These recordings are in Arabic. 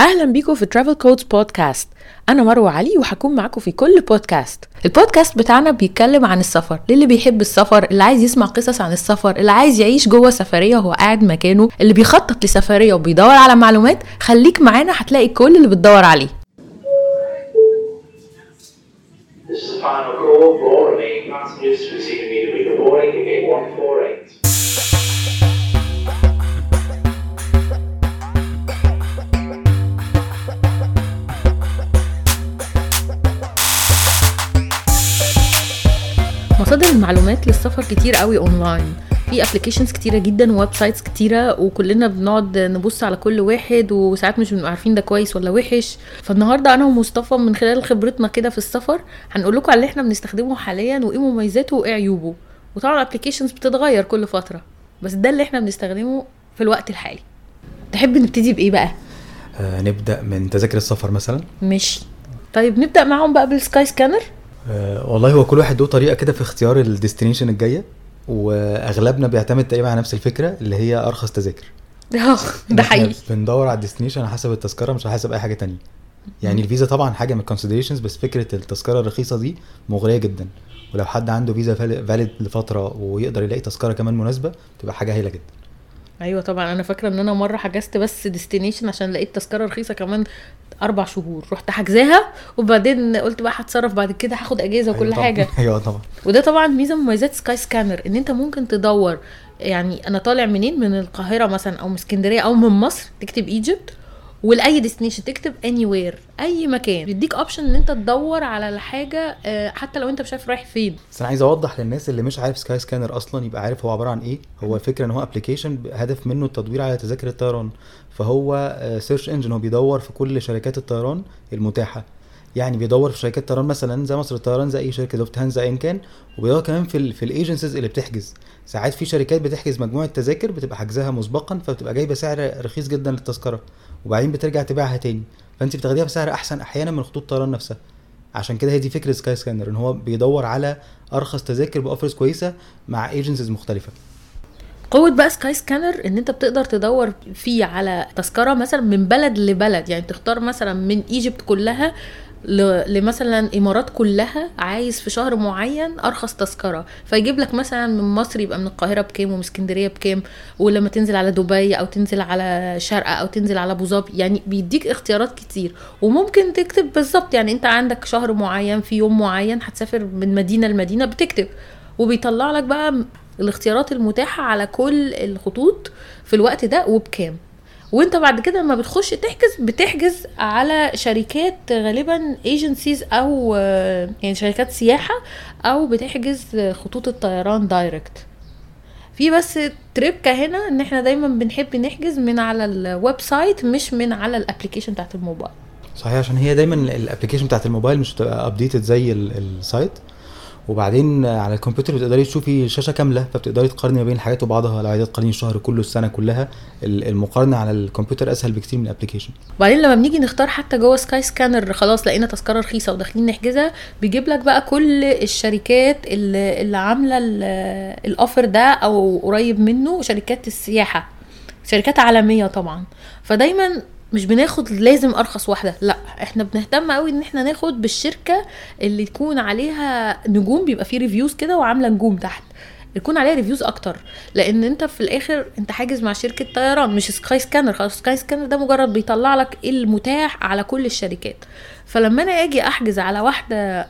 أهلا بيكم في ترافل كودز بودكاست أنا مروة علي وهكون معاكم في كل بودكاست البودكاست بتاعنا بيتكلم عن السفر. للي بيحب السفر اللي عايز يسمع قصص عن السفر اللي عايز يعيش جوه سفرية وهو قاعد مكانه اللي بيخطط لسفرية وبيدور على معلومات خليك معانا هتلاقي كل اللي بتدور عليه. This is final call. For passengers boarding ticket 148. مصادر المعلومات للسفر كتير قوي اونلاين في applications كتيرة جدا و websites كتيرة وكلنا بنقعد نبص على كل واحد وساعات مش بنبقى عارفين ده كويس ولا وحش. فالنهاردة أنا ومصطفى من خلال خبرتنا كده في السفر هنقول لكم على اللي إحنا بنستخدمه حاليا وإيه مميزاته وايه عيوبه وطبعا ال applications بتتغير كل فترة بس ده اللي إحنا بنستخدمه في الوقت الحالي. تحب نبتدي بإيه بقى؟ آه نبدأ من تذاكر السفر مثلا؟ ماشي. طيب نبدأ معاهم بقى بال Skyscanner آه والله هو كل واحد له طريقة كده في اختيار ال destination الجاية وأغلبنا بيعتمد تقريبا على نفس الفكرة اللي هي أرخص تذاكر. آه ده حقيقي. بندور على ال destination على حسب التذكرة مش على حسب أي حاجة تانية. يعني الفيزا طبعا حاجة من ال considerations بس فكرة التذكرة الرخيصة دي مغرية جدا. ولو حد عنده فيزا valid لفترة ويقدر يلاقي تذكرة كمان مناسبة تبقى حاجة هايلة جدا. أيوه طبعا. أنا فاكرة إن أنا مرة حجزت بس destination عشان لقيت تذكرة رخيصة كمان أربع شهور. رحت حاجزاها وبعدين قلت بقى هتصرف بعد كده هاخد أجازة وكل أيوة طبعاً. حاجة. أيوه طبعا. وده طبعا ميزة من مميزات Skyscanner إن أنت ممكن تدور يعني أنا طالع منين؟ من القاهرة مثلا أو من اسكندرية أو من مصر. تكتب Egypt ولاي destination تكتب anywhere اي مكان. بيديك option إن أنت تدور على الحاجة آه، حتى لو أنت مش عارف رايح فين. بس أنا عايز أوضح للناس اللي مش عارف Skyscanner أصلا يبقى عارف هو عبارة عن إيه. هو الفكرة إن هو application هدف منه التدوير على تذاكر الطيران. فهو search engine هو بيدور في كل شركات الطيران المتاحة. يعني بيدور في شركات طيران مثلا زي مصر الطيران زي أي شركة لوفتهانزا ايا كان. وبيدور كمان في ال في ال agencies اللي بتحجز. ساعات في شركات بتحجز مجموعة تذاكر بتبقى حجزها مسبقا فبتبقى جايبة سعر رخيص جدا للتذكرة. وبعدين بترجع تبيعها تاني. فأنت بتاخديها بسعر أحسن أحيانا من خطوط الطيران نفسها. عشان كده هي دي فكرة سكاي سكانر إن هو بيدور على أرخص تذاكر ب offers كويسة مع agencies مختلفة. قوة بقى سكاي سكانر إن أنت بتقدر تدور فيه على تذكرة مثلا من بلد لبلد. يعني تختار مثلا من Egypt كلها لمثلا إمارات كلها عايز في شهر معين أرخص تذكرة. فيجيب لك مثلا من مصر يبقى من القاهرة بكام ومن اسكندريه بكام ولما تنزل على دبي أو تنزل على شارقه أو تنزل على أبو ظبي يعني بيديك اختيارات كتير. وممكن تكتب بالظبط يعني أنت عندك شهر معين في يوم معين هتسافر من مدينة لمدينة بتكتب. وبيطلع لك بقى الاختيارات المتاحة على كل الخطوط في الوقت ده وبكام. وانت بعد كده لما بتخش تحجز بتحجز على شركات غالبا agencies أو آه، يعني شركات سياحة أو بتحجز خطوط الطيران direct في بس التريكة هنا إن إحنا دايما بنحب نحجز من على ال website مش من على ال application بتاعت الموبايل. صحيح عشان هي دايما ال application بتاعت الموبايل مش بتبقى updated زي ال- ال site. وبعدين على الكمبيوتر بتقدري تشوفي الشاشة كاملة فبتقدري تقارني ما بين الحاجات وبعضها لو عايزة تقارني الشهر كله السنة كلها ال- المقارنة على الكمبيوتر أسهل بكتير من ال application وبعدين لما بنيجي نختار حتى جوه سكاي سكانر خلاص لقينا تذكرة رخيصة وداخلين نحجزها بيجيب لك بقى كل الشركات اللي, اللي عاملة ال- ال offer ده أو قريب منه شركات السياحة. شركات عالمية طبعا. فدايما مش بناخد لازم أرخص واحدة لأ إحنا بنهتم قوي إن إحنا ناخد بالشركة اللي تكون عليها نجوم بيبقى فيه reviews كده وعاملة نجوم تحت. يكون عليها reviews أكتر لأن أنت في الآخر أنت حاجز مع شركة طيران مش سكاي سكانر خلاص سكاي سكانر ده مجرد بيطلع لك المتاح على كل الشركات. فلما أنا آجي أحجز على واحدة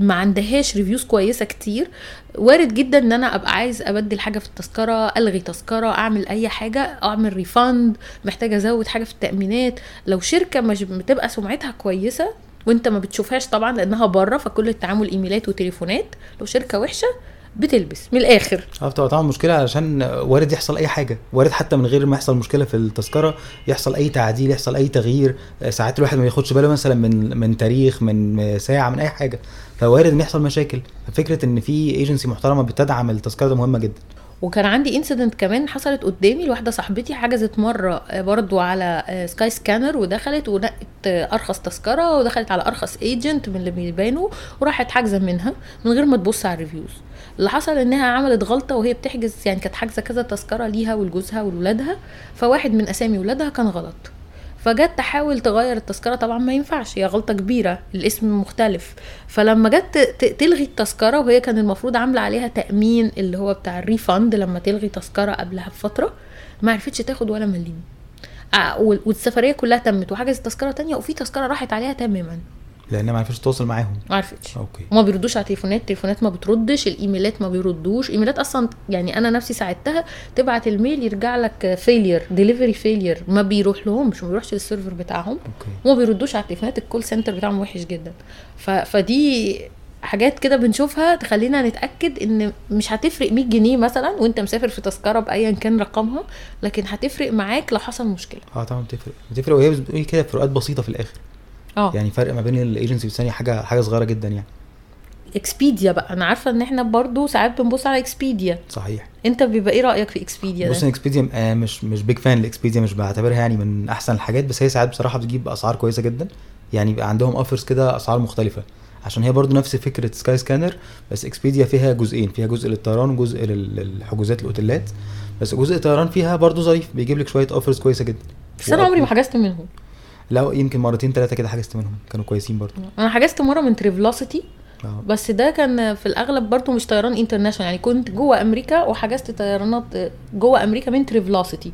ما عندهاش reviews كويسة كتير. وارد جدا إن أنا أبقى عايز أبدل حاجة في التذكرة ألغي تذكرة أعمل أي حاجة أعمل refund محتاجة أزود حاجة في التأمينات. لو شركة مش بتبقى سمعتها كويسة وأنت ما بتشوفهاش طبعا لأنها بره فكل التعامل إيميلات وتليفونات. لو شركة وحشة بتلبس من الآخر. آه بتبقى طبعا مشكلة علشان وارد يحصل أي حاجة وارد حتى من غير ما يحصل مشكلة في التذكرة يحصل أي تعديل يحصل أي تغيير. آه، ساعات الواحد ما ياخدش باله مثلا من من تاريخ من آه، ساعة من أي حاجة. فوارد إن يحصل مشاكل. ففكرة إن في ايجنسي محترمة بتدعم التذكرة ده مهمة جدا. وكان عندي incident كمان حصلت قدامي لواحدة صاحبتي حجزت مرة آه، برضو على آه، سكاي سكانر ودخلت ونقت آه، أرخص تذكرة ودخلت على أرخص agent من اللي بيبانوا وراحت حاجزة منها من غير ما تبص على ال reviews اللي حصل إنها عملت غلطة وهي بتحجز يعني كانت حاجزة كذا تذكرة ليها ولجوزها ولولادها فواحد من أسامي ولادها كان غلط. فجت تحاول تغير التذكرة طبعا ما ينفعش هي غلطة كبيرة الاسم مختلف. فلما جت تلغي التذكرة وهي كان المفروض عاملة عليها تأمين اللي هو بتاع ال refund لما تلغي تذكرة قبلها بفترة ما عرفتش تاخد ولا مليم. آه، وال- والسفرية كلها تمت وحجزت تذكرة تانية وفي تذكرة راحت عليها تماما. لأن ما عرفتش تتواصل معاهم. ما عرفتش okay. وما بيردوش على التليفونات التليفونات ما بتردش الإيميلات ما بيردوش. إيميلات أصلا يعني أنا نفسي ساعدتها تبعت ال mail يرجع لك failure delivery failure ما بيروح لهمش ما بيروحش لل server بتاعهم. okay. وما بيردوش على التليفونات ال call center بتاعهم وحش جدا. ف... فدي حاجات كده بنشوفها تخلينا نتأكد إن مش هتفرق 100 جنيه مثلا وأنت مسافر في تذكرة بايا كان رقمها لكن هتفرق معاك لو حصل مشكلة. آه طبعا بتفرق. بتفرق وهي كده فروقات بسيطة في الآخر. آه. يعني فرق ما بين الايجنسي والثانيه حاجة حاجة صغيرة جدا يعني. اكسبيديا بقى. أنا عارفة إن إحنا برضو ساعات بنبص على اكسبيديا صحيح. أنت بيبقى إيه رأيك في اكسبيديا بص اكسبيديا آه مش مش big fan لإكسبيديا مش بعتبرها يعني من أحسن الحاجات بس هي ساعات بصراحة بتجيب أسعار كويسة جدا. يعني بيبقى عندهم offers كده أسعار مختلفة. عشان هي برضو نفس فكرة سكاي سكانر بس اكسبيديا فيها جزئين. فيها جزء للطيران وجزء لل- للحجوزات الاوتيلات بس جزء الطيران فيها برضو ظريف بيجيب لك شوية offers كويسة جدا. بس أنا عمري ما حجزت منهم. لا يمكن مرتين ثلاثة كده حجزت منهم. كانوا كويسين برضو. أنا حجزت مرة من تريفلوسيتي آه. بس ده كان في الأغلب برضو مش طيران international يعني كنت جوه أمريكا وحجزت طيرانات جوه أمريكا من تريفلوسيتي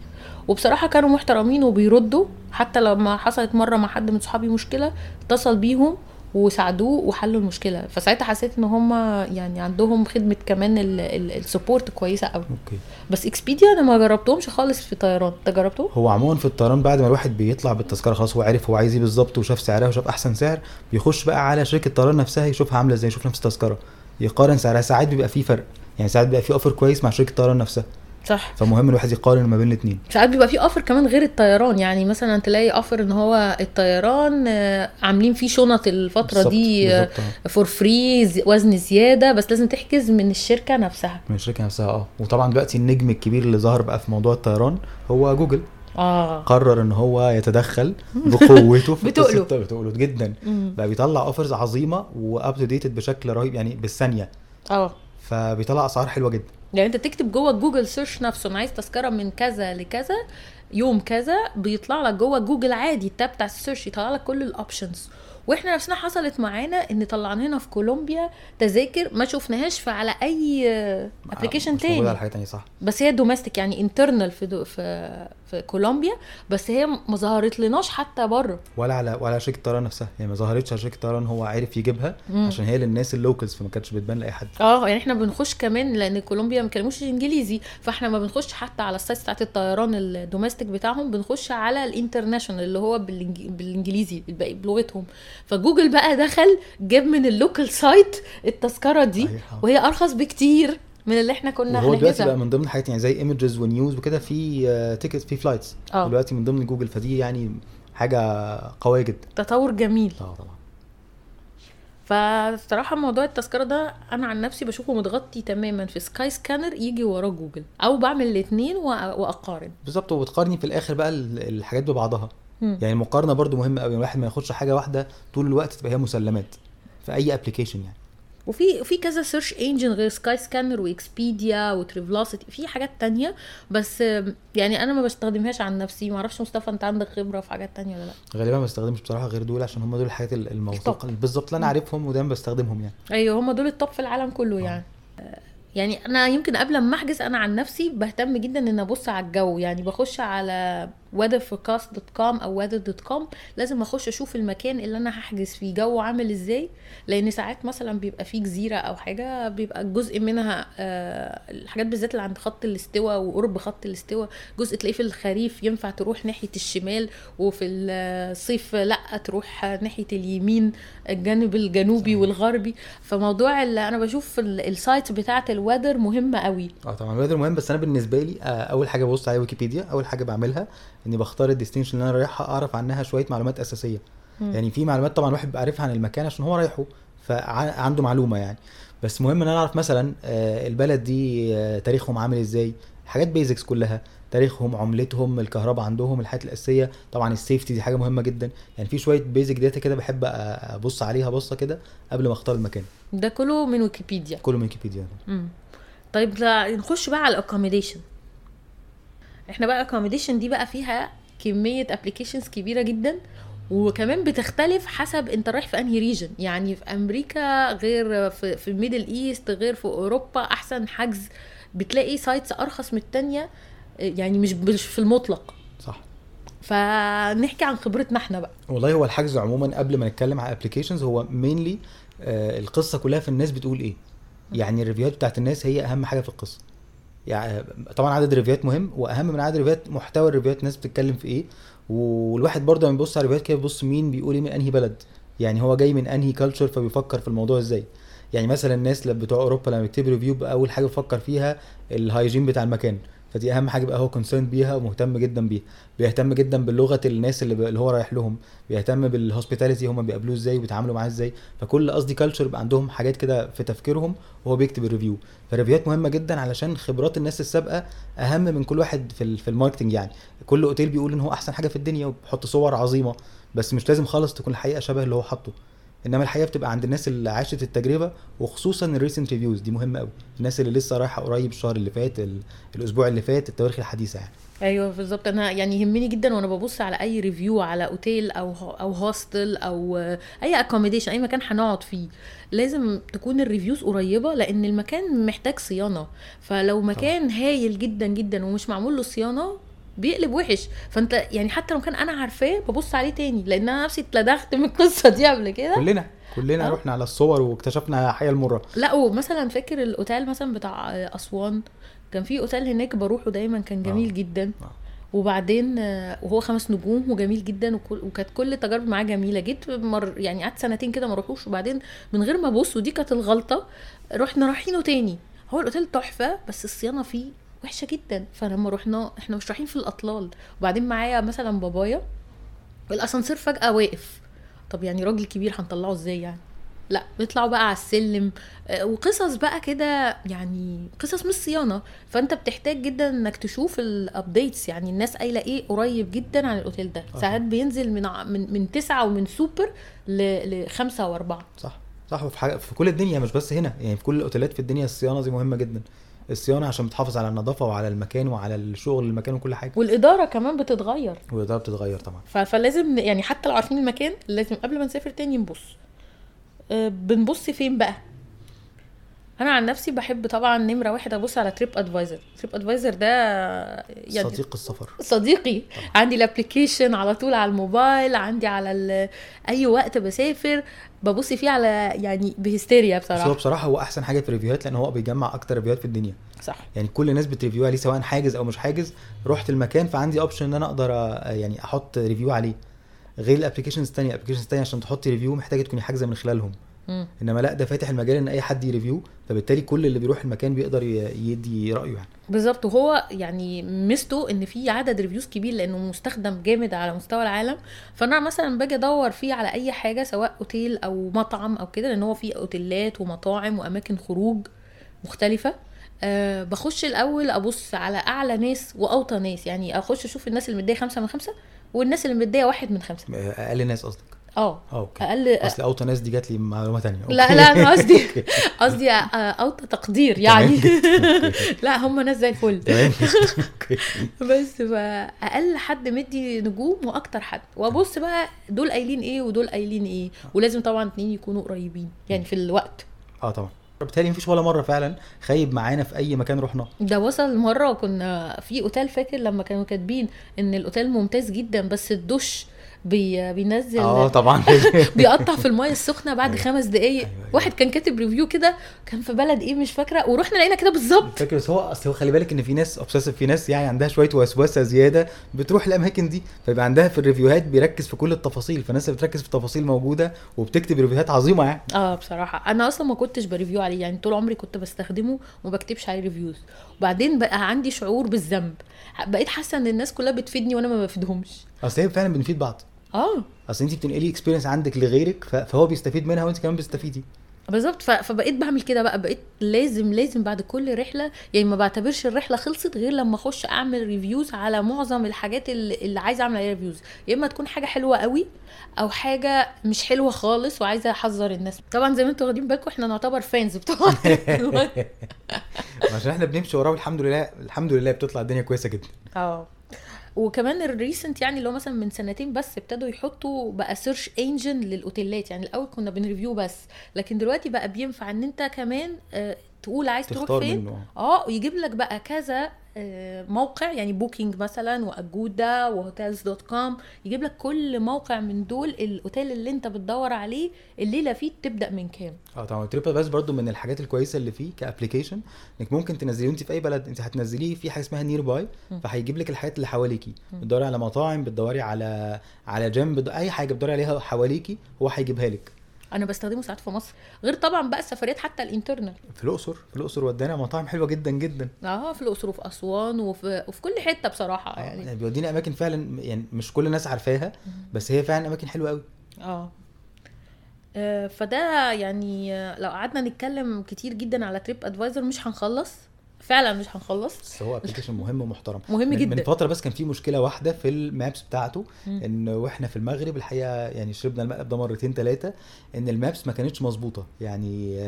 وبصراحة كانوا محترمين وبيردوا. حتى لما حصلت مرة مع حد من صحابي مشكلة اتصل بيهم وساعدوه وحلوا المشكلة. فساعتها حسيت إن هم يعني عندهم خدمة كمان ال support كويسة قوي okay. بس اكسبيديا أنا ما جربتهمش خالص في طيران. أنت جربته هو عموما في الطيران بعد ما الواحد بيطلع بالتذكرة خلاص هو عارف هو عايز إيه بالظبط وشاف سعرها وشاف أحسن سعر بيخش بقى على شركة الطيران نفسها يشوفها عاملة إزاي يشوف نفس التذكرة. يقارن سعرها. ساعات بيبقى فيه فرق. يعني ساعات بيبقى فيه offer كويس مع شركة الطيران نفسها. صح. فمهم الواحد يقارن ما بين الاثنين ساعات بيبقى في offer كمان غير الطيران. يعني مثلا تلاقي offer إن هو الطيران آه، عاملين فيه شنط الفترة دي for free وزن زيادة بس لازم تحجز من الشركة نفسها. من الشركة نفسها آه. وطبعا دلوقتي النجم الكبير اللي ظهر بقى في موضوع الطيران هو جوجل. آه. قرر إن هو يتدخل بقوته في بتقله. قصة- بتقله جدا. مم. بقى بيطلع offers عظيمة و updated بشكل رهيب يعني بالثانية. آه. فبيطلع أسعار حلوة جدا. يعني انت تكتب جوه جوجل search نفسه أنا عايز تذكرة من كذا لكذا يوم كذا بيطلع لك جوه جوجل عادي ال tab بتاع ال search يطلع لك كل ال options وإحنا نفسنا حصلت معانا ان طلع لنا في كولومبيا تذاكر ما شفناهاش في على اي application مش موجود على تاني حاجة تانية صح. بس هي domestic يعني internal في دو في في كولومبيا بس هي ما ظهرت لناش حتى بره. ولا على ولا على شركه الطيران نفسها. يعني ما ظهرتش على شركه الطيران هو عارف يجيبها مم. عشان هي للناس ال locals فما كانتش بتبان لأي حد. آه يعني إحنا بنخش كمان لأن كولومبيا ما بيتكلموش انجليزي فاحنا ما بنخش حتى على ال site بتاعت الطيران ال domestic بتاعهم بنخش على ال international اللي هو. بالإنجليزي الباقي بلغتهم. فجوجل بقى دخل جاب من ال local site التذكرة دي آه. وهي أرخص بكتير من اللي إحنا كنا وهو دلوقتي بقى من ضمن الحاجات يعني زي images و news وكده في ticket في flights آه. دلوقتي من ضمن جوجل فدي يعني حاجة قوية جدا. تطور جميل. آه طبعا. فصراحة موضوع التذكرة ده أنا عن نفسي بشوفه متغطي تماما في Skyscanner يجي وراه جوجل أو بعمل الاتنين وأ- وأقارن. بالظبط وبتقارني في الآخر بقى ال- الحاجات ببعضها. مم. يعني المقارنه برضو مهمة قوي الواحد ما ياخدش حاجة واحدة طول الوقت تبقى هي مسلمات في أي application يعني وفي في كذا search engine غير Skyscanner و Expedia و Travelocity في حاجات تانية بس يعني أنا ما بستخدمهاش عن نفسي ما أعرفش مصطفى أنت عندك خبرة في حاجات تانية ولا لأ غالبا ما بستخدمش بصراحة غير دول عشان هم دول الحاجات ال- الموثوقة. بالظبط اللي أنا عارفهم ودايما بستخدمهم يعني أيوه هم دول التوب في العالم كله آه. يعني آه، يعني أنا يمكن قبل ما أحجز أنا عن نفسي بهتم جدا إن أبص على الجو يعني بخش على weatherforecast.com أو weather.com لازم أخش أشوف المكان اللي أنا هحجز فيه. جو عامل إزاي؟ لأن ساعات مثلا بيبقى فيه جزيرة أو حاجة بيبقى جزء منها آه، الحاجات بالذات اللي عند خط الاستواء وقرب خط الاستواء جزء تلاقيه في الخريف ينفع تروح ناحية الشمال وفي الصيف لأ تروح ناحية اليمين الجانب الجنوبي صحيح. والغربي. فموضوع اللي أنا بشوف ال- ال site بتاعة ال weather مهمه قوي آه طبعا ال weather مهم بس أنا بالنسبة لي آه، أول حاجة ببص على ويكيبيديا أول حاجة بعملها اني بختار ال destination اللي أنا رايحها اعرف عنها شوية معلومات أساسية. مم. يعني في معلومات طبعا الواحد بيبقى عارفها عن المكان عشان هو رايحه فعنده معلومة يعني. بس مهم إن أنا أعرف مثلا آه، البلد دي آه، تاريخهم عامل إزاي حاجات basics كلها. تاريخهم عملتهم الكهرباء عندهم الحاجات الأساسية. طبعا ال safety دي حاجة مهمة جدا. يعني في شوية basic data كده بحب أبص عليها بصة كده قبل ما أختار المكان. ده كله من ويكيبيديا كله من ويكيبيديا. طيب نخش بقى على ال accommodation إحنا بقى ال accommodation دي بقى فيها كمية applications كبيرة جدا وكمان بتختلف حسب انت رايح في انهي region يعني في أمريكا غير في, في ال Middle East غير في أوروبا أحسن حجز بتلاقي sites أرخص من التانية يعني مش مش في المطلق. صح. فنحكي عن خبرتنا إحنا بقى. والله هو الحجز عموما قبل ما نتكلم على applications هو mainly القصة كلها في الناس بتقول إيه. يعني ال review هات بتاعت الناس هي أهم حاجة في القصة. يعني طبعا عدد ال review هات مهم وأهم من عدد الريفيوهات محتوى الريفيوهات الناس بتتكلم في إيه. والواحد برضه لما بيبص على ال review هات كده بيبص مين بيقول إيه من أنهي بلد. يعني هو جاي من أنهي culture فبيفكر في الموضوع إزاي. يعني مثلا الناس بتوع أوروبا لما بيكتبوا review اول حاجة بيفكر فيها ال hygiene بتاع المكان. فدي أهم حاجة بقى هو concern بيها ومهتم جدا بيها. بيهتم جدا باللغة الناس اللي. اللي هو رايح لهم. بيهتم بال hospitality هم بيقابلوه إزاي وبيتعاملوا معاه إزاي. فكل قصدي culture بقى عندهم حاجات كده في تفكيرهم وهو بيكتب ال review فال review هات مهمة جدا علشان خبرات الناس السابقة أهم من كل واحد في. في ال marketing يعني. كل أوتيل بيقول إن هو أحسن حاجة في الدنيا وبيحط صور عظيمة. بس مش لازم خالص تكون الحقيقة شبه اللي هو حاطه. إنما الحقيقة بتبقى عند الناس اللي عاشت التجربة وخصوصا ال recent reviews دي مهمة قوي الناس اللي لسه رايحة قريب الشهر اللي فات ال... الأسبوع اللي فات التواريخ الحديثة يعني. أيوه بالظبط. أنا يعني يهمني جدا وأنا ببص على أي review على أوتيل أو أو hostel أو أي accommodation أي مكان هنقعد فيه لازم تكون ال reviews قريبة لأن المكان محتاج صيانة. فلو مكان هايل جدا جدا ومش معمول له صيانة بيقلب وحش. فانت يعني حتى لو كان أنا عارفاه ببص عليه تاني لأن أنا نفسي اتلدغت من القصة دي قبل كده. كلنا كلنا أه. رحنا على الصور واكتشفنا الحقيقة المرة. لا ومثلا فاكر الأوتيل مثلا بتاع أسوان؟ كان في أوتيل هناك بروحه دايما كان جميل آه. جدا. آه. وبعدين وهو خمس نجوم وجميل جدا وكانت كل التجارب معاه جميلة. جيت مر يعني قعدت سنتين كده ما اروحوش وبعدين من غير ما أبص ودي كانت الغلطة رحنا رايحينه تاني. هو الأوتيل تحفة بس الصيانة فيه وحشة جدا. فلما رحنا إحنا مش رايحين في الأطلال. وبعدين معايا مثلا بابايا الأسانسير فجأة واقف. طب يعني راجل كبير هنطلعه إزاي يعني؟ لا بيطلعوا بقى على السلم. آه، وقصص بقى كده يعني قصص مش صيانة. فأنت بتحتاج جدا إنك تشوف ال updates يعني الناس قايلة إيه قريب جدا عن الأوتيل ده. آه. ساعات بينزل من من من تسعة ومن superb لخمسه وأربعة؟ صح صح. وفي حاجة في كل الدنيا مش بس هنا. يعني في كل الأوتيلات في الدنيا الصيانة دي مهمة جدا. الصيانة عشان بتحافظ على النظافة وعلى المكان وعلى الشغل المكان وكل حاجة. والإدارة كمان بتتغير. والإدارة بتتغير طبعا. ف- فلازم يعني حتى لو عارفين المكان لازم قبل ما نسافر تاني نبص. آه، بنبص فين بقى؟ أنا عن نفسي بحب طبعا نمرة واحد أبص على TripAdvisor TripAdvisor ده يعني صديق السفر. صديقي. عندي ال application على طول على الموبايل عندي على ال- أي وقت بسافر ببص فيه على يعني بهستيريا بس هو بصراحة. بصراحة هو أحسن حاجة في ال review هات لأن هو بيجمع أكتر review هات في الدنيا. صح. يعني كل الناس بت review عليه سواء حاجز أو مش حاجز. رحت المكان فعندي option إن أنا أقدر يعني أحط review عليه. غير ال applications الثانية ال applications الثانية عشان تحط review محتاجة تكوني حاجزة من خلالهم. مم. إنما لا ده فاتح المجال إن أي حد ي review فبالتالي كل اللي بيروح المكان بيقدر يدي رأيه يعني. بالظبط. وهو يعني ميزته إن في عدد reviews كبير لأنه مستخدم جامد على مستوى العالم. فأنا مثلا باجي أدور فيه على أي حاجة سواء أوتيل أو مطعم أو كده لأن هو فيه أوتيلات ومطاعم وأماكن خروج مختلفة. أه بخش الأول أبص على أعلى ناس وأوطى ناس. يعني أخش أشوف الناس اللي مدية خمسة من خمسة والناس اللي مدية واحد من خمسة. أقل ناس قصدك؟ آه أوكي. أقل أصل أوطى ناس دي جات لي معلومة ثانية لا لا أنا قصدي قصدي آه، أوطى تقدير يعني. لا هم ناس زي الفل. بس فاقل حد مدي نجوم وأكتر حد. وأبص بقى دول قايلين إيه ودول قايلين إيه. ولازم طبعا اتنين يكونوا قريبين يعني في الوقت. آه طبعا. بالتالي مفيش ولا مرة فعلا خايب معانا في أي مكان رحناه ده وصل مرة كنا في أوتيل فاكر لما كانوا كاتبين إن الأوتيل ممتاز جدا بس الدش بي بينزل آه طبعا. بيقطع في المايه السخنة بعد أيوة. خمس دقايق. أيوة، أيوة. واحد كان كاتب review كده كان في بلد إيه مش فاكرة ورحنا لقينا كده بالظبط. فاكر بس هو اصل هو خلي بالك إن في ناس obsessive في ناس يعني عندها شوية وسوسة زيادة بتروح الأماكن دي فيبقى عندها في ال review هات بيركز في كل التفاصيل فالناس اللي بتركز في التفاصيل موجودة وبتكتب review هات عظيمة يعني. آه بصراحة. أنا أصلا ما كنتش ب review عليه يعني طول عمري كنت بستخدمه وما بكتبش عليه reviews وبعدين بقى عندي شعور بالذنب. بقيت حاسة إن الناس كلها بتفيدني وأنا ما بفيدهمش. أصل هي فعلا بنفيد بعض. آه. اصل انت بتنقلي experience عندك لغيرك فهو بيستفيد منها وانت كمان بتستفيدي. بالظبط فبقيت بعمل كده بقى بقيت لازم لازم بعد كل رحلة يعني ما بعتبرش الرحلة خلصت غير لما أخش أعمل reviews على معظم الحاجات اللي, اللي عايزة أعمل عليها reviews يا إما تكون حاجة حلوة قوي أو حاجة مش حلوة خالص وعايزة أحذر الناس. طبعا زي ما أنتوا واخدين بالكم إحنا نعتبر fans بتوع عشان إحنا بنمشي وراه والحمد لله الحمد لله بتطلع الدنيا كويسة جدا. آه. وكمان ال recent يعني اللي هو مثلا من سنتين بس ابتدوا يحطوا بقى search engine للأوتيلات. يعني الأول كنا بن review بس لكن دلوقتي بقى بينفع إن أنت كمان آه، تقول عايز تروح فين؟ منه. آه ويجيب لك بقى كذا آه، موقع يعني بوكينج مثلا واجودا و Hotels.com يجيب لك كل موقع من دول الأوتيل اللي أنت بتدور عليه الليلة فيه تبدأ من كام؟ آه طبعا TripAdvisor برضو من الحاجات الكويسة اللي فيه ك application إنك ممكن تنزليه وأنت في أي بلد أنت هتنزليه في حاجة اسمها nearby. فهيجيب لك الحاجات اللي حواليكي. بتدوري على مطاعم بتدوري على على جيم أي حاجة بتدوري عليها حواليكي هو هيجيبها لك. أنا بستخدمه ساعات في مصر غير طبعا بقى السفريات حتى ال internal. في الأقصر في الأقصر ودانا مطاعم حلوة جدا جدا. آه في الأقصر وفي أسوان وفي, وفي كل حتة بصراحة يعني. يعني بيودينا أماكن فعلا يعني مش كل الناس عارفاها بس هي فعلا أماكن حلوة قوي آه. آه، فده يعني آه، لو قعدنا نتكلم كتير جدا على TripAdvisor مش هنخلص. فعلا مش هنخلص. بس هو application مهم ومحترم. مهم جدا. من فترة بس كان في مشكلة واحدة في ال maps بتاعته مم. إن وإحنا في المغرب الحقيقة يعني شربنا المقلب ده مرتين ثلاثة إن ال maps ما كانتش مظبوطة. يعني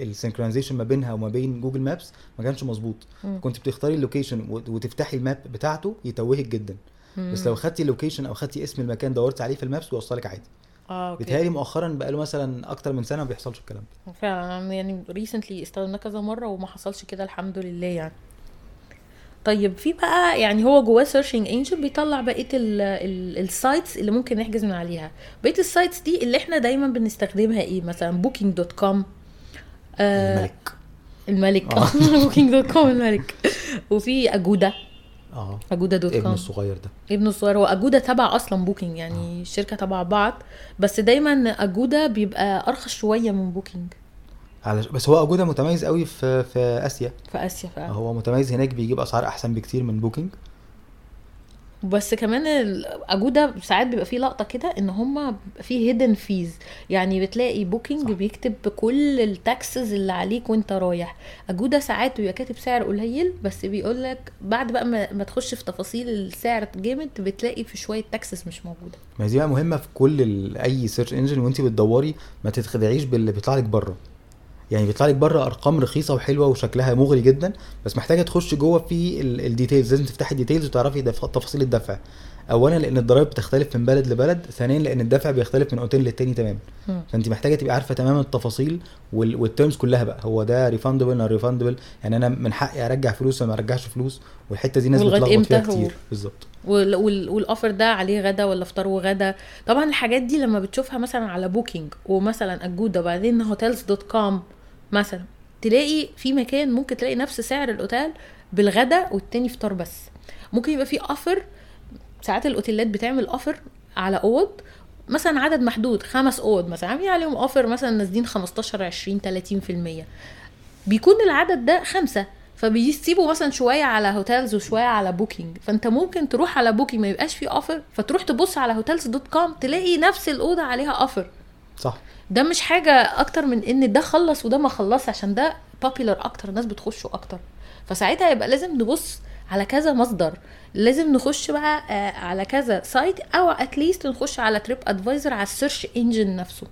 ال synchronization ما بينها وما بين Google Maps ما كانش مظبوط. كنت بتختاري ال location وت- وتفتحي ال map بتاعته يتوهك جدا. بس لو خدتي ال location أو خدتي اسم المكان دورتي عليه في ال maps بيوصلك عادي. آه okay. بيتهيألي مؤخرا بقى له مثلا أكتر من سنة ما بيحصلش الكلام ده. فعلا يعني recently استخدمناه كذا مرة وما حصلش كده الحمد لله يعني. طيب في بقى يعني هو جواه searching engine بيطلع بقية ال sites اللي ممكن نحجز من عليها. بقية ال sites دي اللي إحنا دايما بنستخدمها إيه؟ مثلا بوكينج دوت كوم الملك. الملك. بوكينج دوت كوم الملك. وفي اجودا آه. اجودا دوت ابن كوم الصغير ده. ابنه الصغير. هو اجودا تبع أصلا بوكينج يعني الشركة تبع بعض بس دايما اجودا بيبقى أرخص شوية من بوكينج على بس هو اجودا متميز قوي في في آسيا. في آسيا فعلا. هو متميز هناك بيجيب أسعار أحسن بكتير من بوكينج بس كمان ال- اجودا ساعات بيبقى فيه لقطة كده إن هما فيه hidden fees يعني بتلاقي بوكينج صح. بيكتب كل ال taxes اللي عليك وأنت رايح اجودا ساعات بيبقى كاتب سعر قليل بس بيقول لك بعد بقى ما, ما تخش في تفاصيل السعر جامد بتلاقي في شوية taxes مش موجودة ما دي بقى مهمة في كل. أي search engine وأنت بتدوري ما تتخدعيش باللي بيطلع لك بره يعني بيطلع لك بره أرقام رخيصة وحلوة وشكلها مغري جدا بس محتاجة تخش جوه في ال- ال details لازم تفتحي الديتيلز وتعرفي. تفاصيل الدفع. اولا لأن الضرايب بتختلف من بلد لبلد ثانيا لأن الدفع بيختلف من أوتيل للتاني تماما. فأنت محتاجة تبقي عارفة تماما التفاصيل وال... وال terms كلها بقى. هو ده refundable ولا non-refundable يعني أنا من حقي أرجع فلوس ولا ما أرجعش فلوس؟ والحتة دي ناس بتلخبط فيها؟ كتير. بالظبط. وال- وال- وال offer ده عليه غدا ولا فطار وغدا؟ طبعا الحاجات دي لما بتشوفها مثلا على بوكينج ومثلا اجودا وبعدين Hotels.com مثلا تلاقي في مكان ممكن تلاقي نفس سعر الأوتيل بالغدا والتاني فطار بس. ممكن يبقى في offer ساعات الأوتيلات بتعمل offer على أوض مثلا عدد محدود خمس أوض مثلا عاملين عليهم offer مثلا نازلين 15 20 30% بيكون العدد ده خمسة فبيسيبوا مثلا شوية على هوتيلز وشوية على بوكينج فأنت ممكن تروح على بوكينج ما يبقاش فيه offer فتروح تبص على Hotels.com تلاقي نفس الأوضة عليها offer صح. ده مش حاجة أكتر من إن ده خلص وده ما خلص عشان ده popular أكتر الناس بتخشه أكتر. فساعتها يبقى لازم نبص على كذا مصدر. لازم نخش بقى آه، على كذا site أو at least نخش على TripAdvisor على ال search engine نفسه.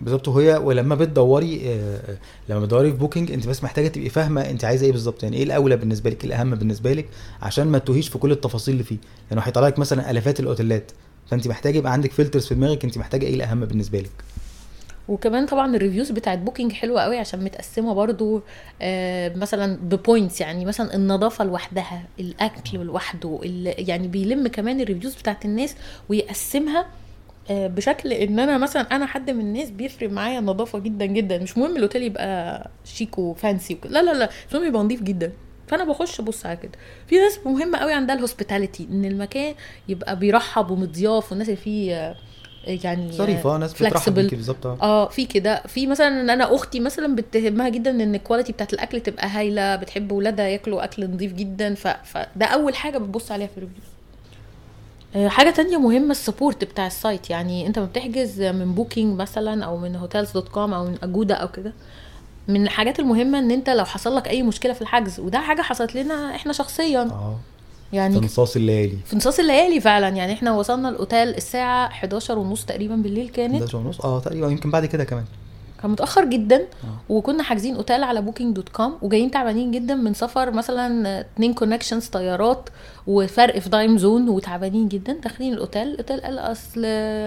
بالظبط. وهي ولما بتدوري آه، آه، لما بتدوري في بوكينج أنت بس محتاجة تبقي فاهمة أنت عايزة إيه بالظبط. يعني إيه الأولى بالنسبة لك؟ إيه الأهم بالنسبة لك؟ عشان ما تتوهيش في كل التفاصيل اللي فيه. لأنه يعني هيطلع لك مثلا ألافات الأوتيلات فأنت محتاجة يبقى عندك filters في دماغك أنت محتاجة إيه الأهم بالنسبة لك. وكمان طبعا ال reviews بتاعت بوكينج حلوة قوي عشان متقسمة برضو آه مثلا ب points يعني مثلا النظافة لوحدها الأكل لوحده يعني بيلم كمان ال reviews بتاعت الناس ويقسمها آه بشكل إن أنا مثلا أنا حد من الناس بيفرق معايا النظافة جدا جدا. مش مهم الأوتيل يبقى شيك و fancy لا لا لا مش مهم يبقى نظيف جدا. فأنا بخش أبص على كده. في ناس مهمة قوي عندها ال hospitality إن المكان يبقى بيرحب ومضياف والناس اللي فيه آه، يعني ظريفه ناس بترحب. بيكي بالظبط آه. آه في كده. في مثلا إن أنا أختي مثلا بتهمها جدا إن ال quality بتاعت الأكل تبقى هايلة بتحب ولادها ياكلوا أكل نظيف جدا. ف... فده أول حاجة بتبص عليها في ال reviews آه، حاجة تانية مهمة ال support بتاع ال site. يعني أنت ما بتحجز من بوكينج مثلا أو من هوتيلز دوت كوم أو من اجودا أو كده. من الحاجات المهمة إن أنت لو حصل لك أي مشكلة في الحجز وده حاجة حصلت لنا إحنا شخصيا. آه. يعني في نصاص الليالي. في نصاص الليالي فعلا. يعني إحنا وصلنا الأوتيل الساعة 11 ونص تقريبا بالليل كانت. 11 ونص. آه تقريبا. يمكن بعد كده كمان. كان متاخر جدا. آه. وكنا حاجزين أوتيل على Booking.com وجايين تعبانين جدا من سفر مثلا اتنين connections طيارات وفرق في time zone وتعبانين جدا. داخلين الأوتيل الأوتيل قال أصل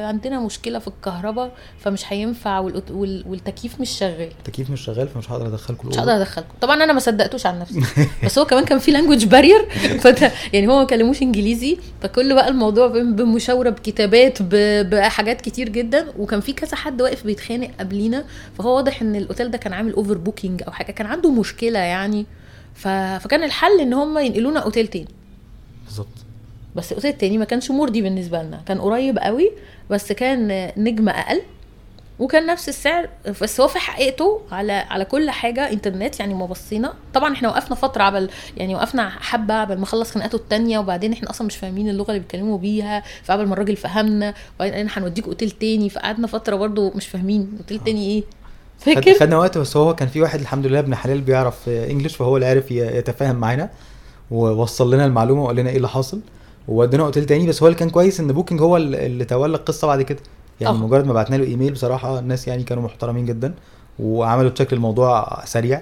عندنا مشكلة في الكهرباء فمش هينفع وال- والتكييف مش شغال. التكييف مش شغال فمش هقدر أدخلكم مش. هقدر أدخلكم. طبعا أنا ما صدقتوش عن نفسي. بس هو كمان كان في language barrier يعني هو ما كلموش إنجليزي. فكل بقى الموضوع بمشاورة بكتابات ب- بحاجات كتير جدا. وكان في كذا حد واقف بيتخانق قبلينا. فهو واضح إن الأوتيل ده كان عامل overbooking أو حاجة كان عنده مشكلة يعني. ف... فكان الحل إن هم ينقلونا أوتيل تاني. بالظبط. بس الاوتيل التاني ما كانش مرضي بالنسبة لنا. كان قريب قوي بس كان نجمه أقل وكان نفس السعر بس هو في حقيقته على على كل حاجة إنترنت يعني ما بصينا طبعا إحنا وقفنا فترة عبل يعني وقفنا حبة عبل ما خلص خناقاته التانية وبعدين إحنا أصلا مش فاهمين اللغة اللي بيتكلموا بيها. فعبل ما الراجل فهمنا وبعدين قال هنوديك أوتيل تاني. فقعدنا فترة برضو مش فاهمين أوتيل تاني إيه. فاكر؟ خدنا وقت بس هو كان في واحد الحمد لله ابن حلال بيعرف انجلش فهو اللي عرف ي- يتفاهم معانا ووصل لنا المعلومة وقال لنا إيه اللي حاصل وودينا أوتيل تاني بس هو اللي كان كويس إن بوكينج هو اللي تولى القصة بعد كده. يعني آه. مجرد ما بعتنا له إيميل بصراحة الناس يعني كانوا محترمين جدا وعملوا check للموضوع سريع.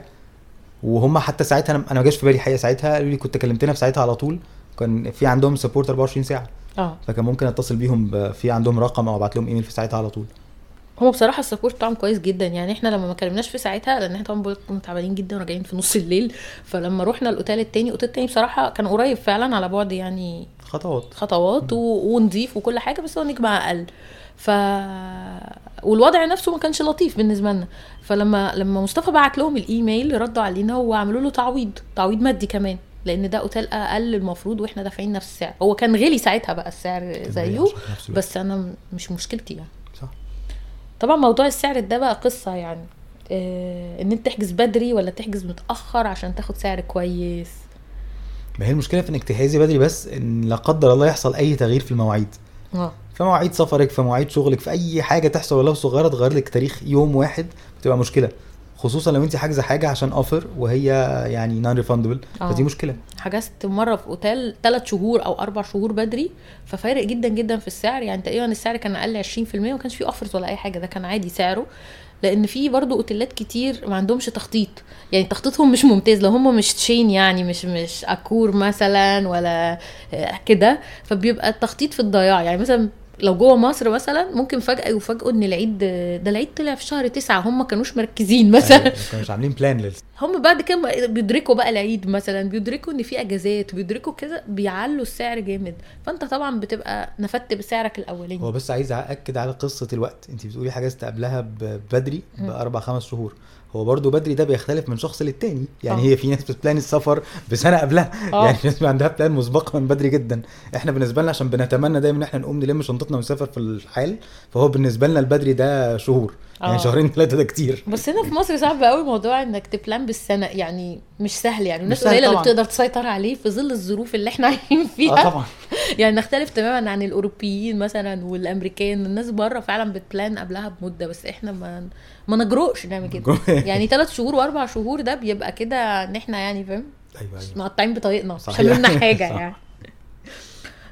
وهم حتى ساعتها أنا ما جاش في بالي حقيقة ساعتها قالوا لي كنت كلمتنا في ساعتها على طول كان في عندهم support 24 ساعة. آه. فكان ممكن أتصل بيهم في عندهم رقم أو أبعت لهم إيميل في ساعتها على طول. هو بصراحة ال support بتاعهم كويس جدا. يعني إحنا لما ما كلمناش في ساعتها لأن إحنا طبعا بقول كنا تعبانين جدا وراجعين في نص الليل. فلما رحنا الأوتيل التاني الأوتيل التاني بصراحة كان قريب فعلا على بعد يعني خطوات. خطوات و... ونضيف وكل حاجة بس هو نجمه أقل. ف والوضع نفسه ما كانش لطيف بالنسبة لنا. فلما لما مصطفى بعت لهم الإيميل ردوا علينا وعملوا له تعويض تعويض مادي كمان لأن ده أوتيل أقل المفروض وإحنا دافعين نفس السعر. هو كان غلي ساعتها بقى السعر زيه. بس أنا مش مشكلتي يعني. طبعا موضوع السعر ده بقى قصة يعني آه إن أنت تحجز بدري ولا تحجز متأخر عشان تاخد سعر كويس. ما هي المشكلة في إنك تحجزي بدري بس إن لا قدر الله يحصل أي تغيير في المواعيد. آه. في مواعيد سفرك في مواعيد شغلك في أي حاجة تحصل ولو صغيرة تغير لك تاريخ يوم واحد بتبقى مشكلة. خصوصا لو انت حاجزة حاجة عشان offer وهي يعني non-refundable آه. فدي مشكلة. حجزت مرة في أوتيل ثلاث شهور أو أربع شهور بدري ففارق جدا جدا في السعر. يعني تقريبا السعر كان أقل 20% وما كانش فيه offers ولا أي حاجة ده كان عادي سعره. لأن في برضو أوتيلات كتير ما عندهمش تخطيط. يعني تخطيطهم مش ممتاز لو هم مش chain يعني مش مش اكور مثلا ولا كده فبيبقى التخطيط في الضياع. يعني مثلا لو جوه مصر مثلا ممكن فجأة يفاجئوا إن العيد ده العيد طلع في شهر تسعة هم كانوش مركزين مثلا. ما كانوش عاملين plan هم بعد كده بيدركوا بقى العيد مثلا بيدركوا إن في أجازات بيدركوا كده بيعلوا السعر جامد. فأنت طبعا بتبقى نفدت بسعرك هو الاولاني بس عايز اكد على قصة الوقت. أنت بتقولي حجزت قبلها بدري باربع خمس شهور. هو برضو بدري ده بيختلف من شخص للتاني. يعني آه. هي في ناس بتبلان السفر بسنة قبلها. آه. يعني ناس عندها بلان مسبقة من بدري جدا. إحنا بالنسبة لنا عشان بنتمنى دايما إن إحنا نقوم نلم شنطتنا ونسافر في الحال فهو بالنسبة لنا البدري ده شهور. يعني آه. شهرين ثلاثة ده كتير بس هنا في مصر صعب قوي موضوع إنك تبلان بالسنة يعني مش سهل يعني الناس قليلة اللي. بتقدر تسيطر عليه في ظل الظروف اللي إحنا عايشين فيها آه طبعا يعني نختلف تماما عن الأوروبيين مثلا والأمريكان الناس بره فعلا بت plan قبلها بمدة بس إحنا ما ما نجرؤش نعمل كده يعني ثلاث شهور وأربع شهور ده بيبقى كده إن إحنا يعني فاهم أيوه أيوه مقطعين بطريقنا مش صحيح. عاملين لنا حاجة صح. يعني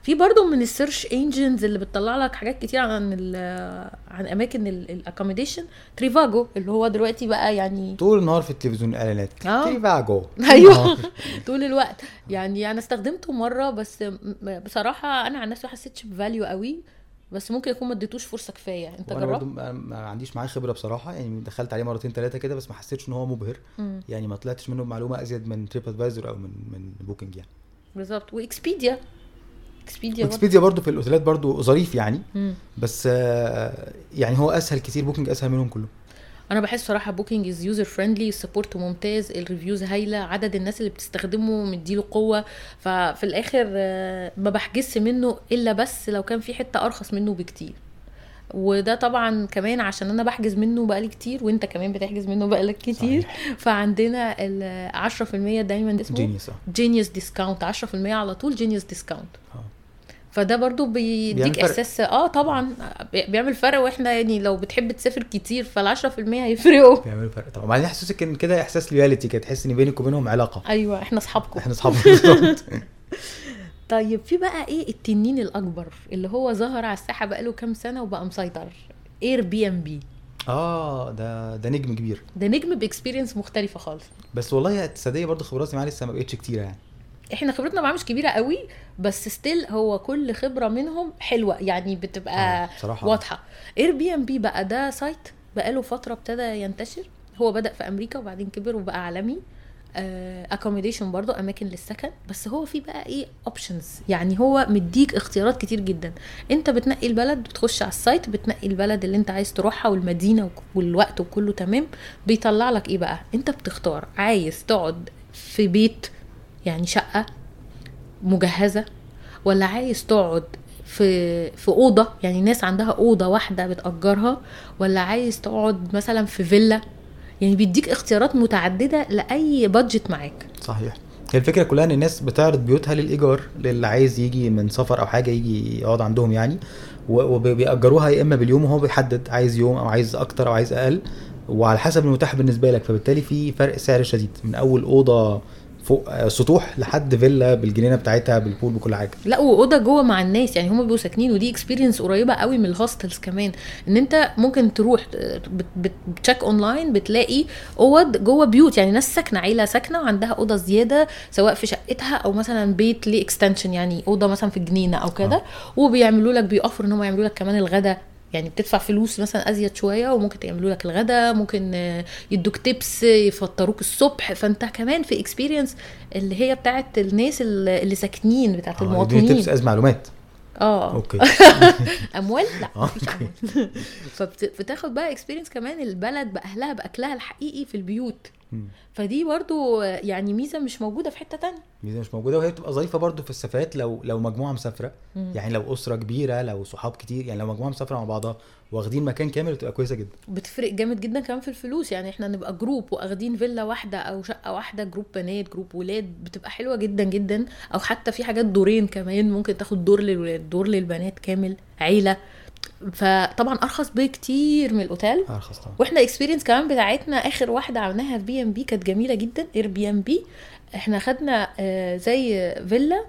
في برضو من ال search engines اللي بتطلع لك حاجات كتير عن ال- عن أماكن ال accommodation تريفاجو اللي هو دلوقتي بقى يعني طول النهار في التلفزيون اعلانات آه. تريفاجو أيوه. طول الوقت. يعني أنا استخدمته مرة بس م- بصراحة أنا عن نفسي ما حسيتش ب value قوي بس ممكن يكون ما اديتوش فرصة كفاية. أنت جربت؟ ما عنديش معاه خبرة بصراحة يعني دخلت عليه مرتين ثلاثة كده بس ما حسيتش إن هو مبهر. مم. يعني ما طلعتش منه معلومه أزيد من تريب ادفايزر أو من من بوكينج يعني. بالظبط. وإكسبيديا. اكسبيديا برضو. اكسبيديا برضو في الأوتيلات برضو ظريف يعني مم. بس آه، يعني هو أسهل كتير بوكينج أسهل منهم كلهم أنا بحس صراحة بوكينج is user friendly ال support ممتاز ال reviews هايلة عدد الناس اللي بتستخدمه مديله قوة ففي الآخر آه، ما بحجزش منه إلا بس لو كان في حتة أرخص منه بكتير وده طبعا كمان عشان أنا بحجز منه بقالي كتير وأنت كمان بتحجز منه بقالك كتير. فعندنا ال 10% دايما اسمه Genius Genius discount 10% على طول Genius discount آه. فده برضو بيديك. إحساس آه طبعا بي- بيعمل فرق. وإحنا يعني لو بتحب تسافر كتير فال 10% هيفرقوا. بيعملوا فرق طبعا. وبعدين يحسسك ان كده إحساس loyalty كده تحس إن بينك وبينهم علاقة. أيوه إحنا أصحابكم. إحنا اصحاب بالظبط. طيب في بقى إيه التنين الأكبر اللي هو ظهر على الساحة بقاله كام سنة وبقى مسيطر؟ اير بي ان بي آه ده ده نجم كبير. ده نجم ب experience مختلفة خالص. بس والله لسه ده برضه خبراتي معاه لسه ما بقتش كتيرة يعني. إحنا خبرتنا معاه مش كبيرة قوي بس still هو كل خبرة منهم حلوة يعني بتبقى آه،. واضحة. اير بي ان بي بقى ده site بقاله فترة ابتدى ينتشر. هو بدأ في أمريكا وبعدين كبر وبقى عالمي. accommodation برضو أماكن للسكن. بس هو في بقى إيه options يعني هو مديك اختيارات كتير جدا. أنت بتنقي البلد بتخش على ال site بتنقي البلد اللي أنت عايز تروحها والمدينة والوقت وكله تمام. بيطلع لك إيه بقى؟ أنت بتختار. عايز تقعد في بيت يعني شقة مجهزة ولا عايز تقعد في في أوضة؟ يعني ناس عندها أوضة واحدة بتأجرها. ولا عايز تقعد مثلا في فيلا؟ يعني بيديك اختيارات متعددة لأي بادجت معاك. صحيح. هي الفكرة كلها إن الناس بتعرض بيوتها للإيجار للي عايز يجي من سفر أو حاجة يجي يقعد عندهم يعني وبيأجروها يا إما باليوم وهو بيحدد عايز يوم أو عايز أكتر أو عايز أقل وعلى حسب المتاح بالنسبة لك. فبالتالي في فرق سعر شديد. من أول أوضة فوق آه، سطوح لحد فيلا بالجنينة بتاعتها بال pool بكل حاجة. لا وأوضة جوه مع الناس يعني هم بيبقوا ساكنين ودي experience قريبة قوي من ال hostels كمان. إن أنت ممكن تروح بت- بت check online بتلاقي أوض جوه بيوت. يعني ناس ساكنة عيلة ساكنة وعندها أوضة زيادة سواء في شقتها أو مثلا بيت ليه extension يعني أوضة مثلا في الجنينة أو كده. وبيعملوا لك بي offer وا إن هم يعملوا لك كمان الغدا. يعني بتدفع فلوس مثلا أزيد شوية وممكن يعملوا لك الغدا ممكن آه، يدوك tips يفطروك الصبح. فأنت كمان في experience اللي هي بتاعت الناس اللي ساكنين بتاعت دي المواطنين. tips is معلومات. آه. okay. أموال؟ لا. آه، مفيش okay. اموال فبتاخد بقى experience كمان البلد بأهلها بأكلها الحقيقي في البيوت. فدي برضو يعني ميزة مش موجودة في حتة تانية. ميزة مش موجودة وهي بتبقى ظريفة برضو في السفرات لو لو مجموعة مسافرة. يعني لو أسرة كبيرة لو صحاب كتير يعني لو مجموعة مسافرة مع بعضها واخدين مكان كامل بتبقى كويسة جدا. بتفرق جامد جدا كمان في الفلوس. يعني إحنا نبقى group واخدين فيلا واحدة أو شقة واحدة group بنات group ولاد بتبقى حلوة جدا جدا. أو حتى في حاجات دورين كمان ممكن تاخد دور للولاد دور للبنات كامل عيلة. فطبعا أرخص بكتير من الأوتيل. أرخص طبعا. وإحنا experience كمان بتاعتنا آخر واحدة عملناها في بي ان بي كانت جميلة جدا اير بي ان بي إحنا خدنا آه، زي فيلا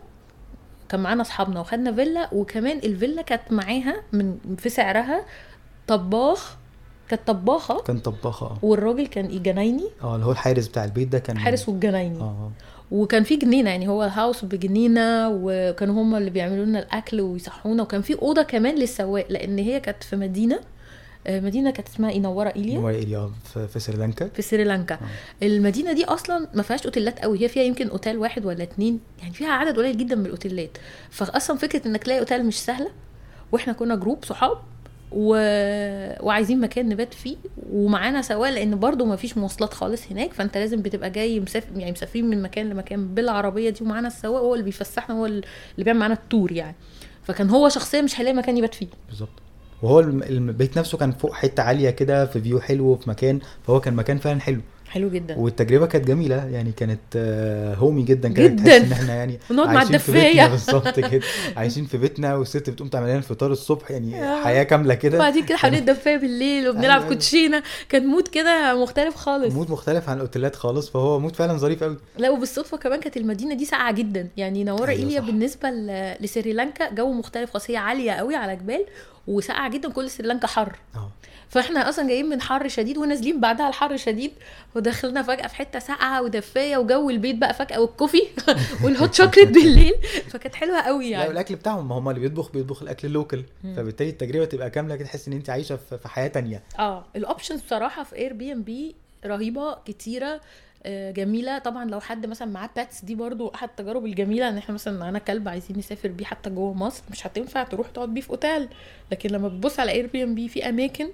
كان معانا أصحابنا وخدنا فيلا وكمان الفيلا كانت معاها من في سعرها طباخ كانت طباخة. كان طباخة آه. والراجل كان جنايني آه اللي هو الحارس بتاع البيت ده كان حارس والجنايني. آه. وكان في جنينة يعني هو هاوس بجنينة وكانوا هم اللي بيعملوا لنا الأكل ويصحونا وكان في أوضة كمان للسواق لأن هي كانت في مدينة آه، مدينة كانت اسمها اينورا إيليا. نوار إيليا في, في سريلانكا. في سريلانكا. المدينة دي أصلا ما فيهاش أوتيلات قوي هي فيها يمكن أوتيل واحد ولا اتنين يعني فيها عدد قليل جدا من الأوتيلات. فاصلا فكرة إنك تلاقي أوتيل مش سهلة وإحنا كنا group صحاب و... وعايزين مكان نبات فيه ومعانا سواق لأن برضو ما فيش مواصلات خالص هناك فأنت لازم بتبقى جاي مسافر يعني مسافرين من مكان لمكان بالعربية دي ومعانا السواق هو اللي بيفسحنا هو اللي بيعمل معانا ال tour يعني. فكان هو شخصيا مش هيلاقي مكان يبات فيه. بالظبط. وهو البيت نفسه كان فوق حتة عالية كده في view حلو في مكان فهو كان مكان فعلا حلو. حلو جدا. والتجربة كانت جميلة يعني كانت آه، homey جدا كده جداً. إن إحنا يعني ونقعد مع. بيتنا. بالظبط كده. عايشين في بيتنا والست بتقوم تعمل لنا الفطار الصبح يعني آه. حياة كاملة كده. وبعدين كده حوالين الدفاية بالليل وبنلعب أيوة. كوتشينة. كان mood كده مختلف خالص. mood مختلف عن الأوتيلات خالص فهو mood فعلا ظريف قوي لا وبالصدفة كمان كانت المدينة دي ساقعة جدا. يعني نوارا أيوة إيليا صح. بالنسبة لسريلانكا جو مختلف خالص. هي عالية قوي على جبال وساقعة جدا. كل سريلانكا حر. آه. فاحنا أصلا جايين من حر شديد ونازلين بعدها الحر شديد ودخلنا فجأة في حتة ساقعة ودفاية وجو البيت بقى فجأة والكوفي وال hot chocolate بالليل. فكانت حلوة قوي لا يعني. والأكل بتاعهم ما هم اللي بيطبخ بيطبخ الأكل ال local. فبالتالي التجربة تبقى كاملة كده تحس إن أنت عايشة في في حياة تانية. آه ال options بصراحة في Airbnb رهيبة كتيرة آه، جميلة. طبعا لو حد مثلا معاه pets دي برضو أحد التجارب الجميلة إن إحنا مثلا معانا كلب عايزين نسافر بيه حتى جوه مصر مش هتنفع تروح تقعد بيه في أوتيل. لكن لما بتبص على Airbnb في أماكن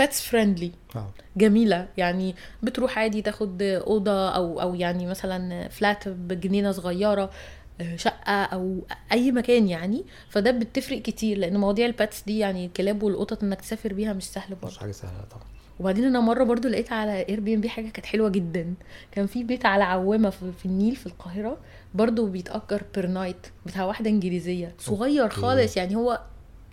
pets friendly آه. جميلة. يعني بتروح عادي تاخد أوضة أو أو يعني مثلا flat بجنينة صغيرة آه، شقة أو أي مكان يعني. فده بتفرق كتير لأن مواضيع ال pets دي يعني الكلاب والقطط إنك تسافر بيها مش سهل برضه. مش حاجة سهلة طبعا. وبعدين أنا مرة برضو لقيت على Airbnb حاجة كانت حلوة جدا. كان في بيت على عوامة في, النيل في القاهرة برضو بيتأجر per night بتاع واحدة إنجليزية. صغير. خالص يعني هو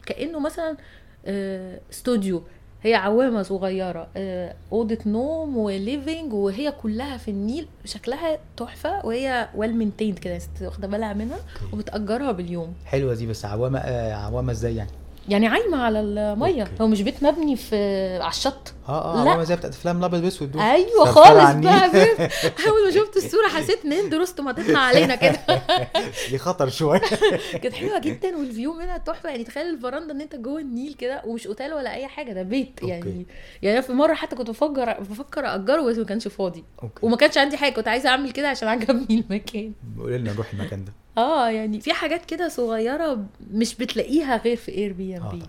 كأنه مثلا آه، استوديو هي عوامة صغيرة آه، أوضة نوم و living وهي كلها في النيل شكلها تحفة وهي well maintained كده واخده بالها منها وبتأجرها باليوم. حلوة دي بس عوامة آه عوامة إزاي يعني؟ يعني عايمة على المية. okay. هو مش بيت مبني في على الشط؟ آه آه لا. زي بتاعت أفلام الأبيض والأسود دول. أيوه خالص بقى أول ما شفت الصورة حسيت ان هند رستم هتطلع علينا كده. دي خطر شوية. كانت حلوة جدا وال view منها تحفة. يعني تخيل الفرندا إن أنت جوه النيل كده ومش أوتيل ولا أي حاجة ده بيت okay. يعني. يعني في مرة حتى كنت بفكر بفكر أجره بس ما كانش فاضي. okay. وما كانش عندي حاجة كنت عايزة أعمل كده عشان عجبني المكان. قولي لنا نروح المكان ده. آه يعني في حاجات كده صغيرة مش بتلاقيها غير في Airbnb.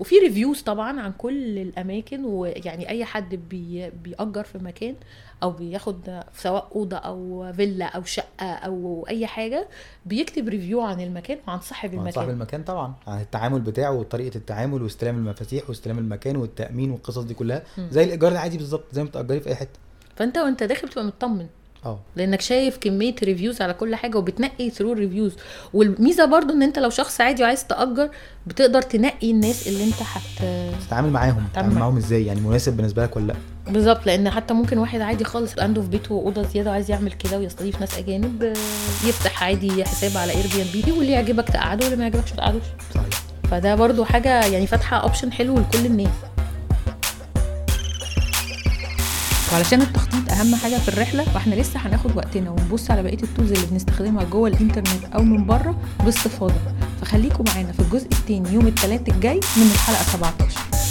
وفي reviews طبعا عن كل الأماكن ويعني أي حد بي بيأجر في مكان أو بياخد سواء أوضة أو فيلا أو شقة أو أي حاجة بيكتب review عن المكان وعن صاحب عن المكان. صاحب المكان طبعا عن التعامل بتاعه وطريقة التعامل واستلام المفاتيح واستلام المكان والتأمين والقصص دي كلها. زي الإيجار العادي بالظبط زي ما بتأجري في أي حتة. فأنت وأنت داخل بتبقى مطمن. آه. لانك شايف كمية reviews على كل حاجة وبتنقي through reviews والميزة برضو ان انت لو شخص عادي وعايز تأجر بتقدر تنقي الناس اللي انت هت تتعامل معاهم. تتعامل معاهم. إزاي؟ يعني مناسب بالنسبة لك ولا لا؟ بالظبط لأن حتى ممكن واحد عادي خالص عنده في بيته أوضة زيادة وعايز يعمل كده ويستضيف ناس أجانب يفتح عادي حساب على Airbnb واللي يعجبك تقعده واللي ما يعجبكش ما تقعدوش. صحيح. فده برضو حاجة يعني فاتحة option حلو لكل الناس. وعلشان التخطيط أهم حاجة في الرحلة وإحنا لسه هناخد وقتنا ونبص على بقية ال tools اللي بنستخدمها جوه الإنترنت أو من بره باستفاضة. فخليكم معانا في الجزء الثاني يوم الثلاث الجاي من الحلقة 17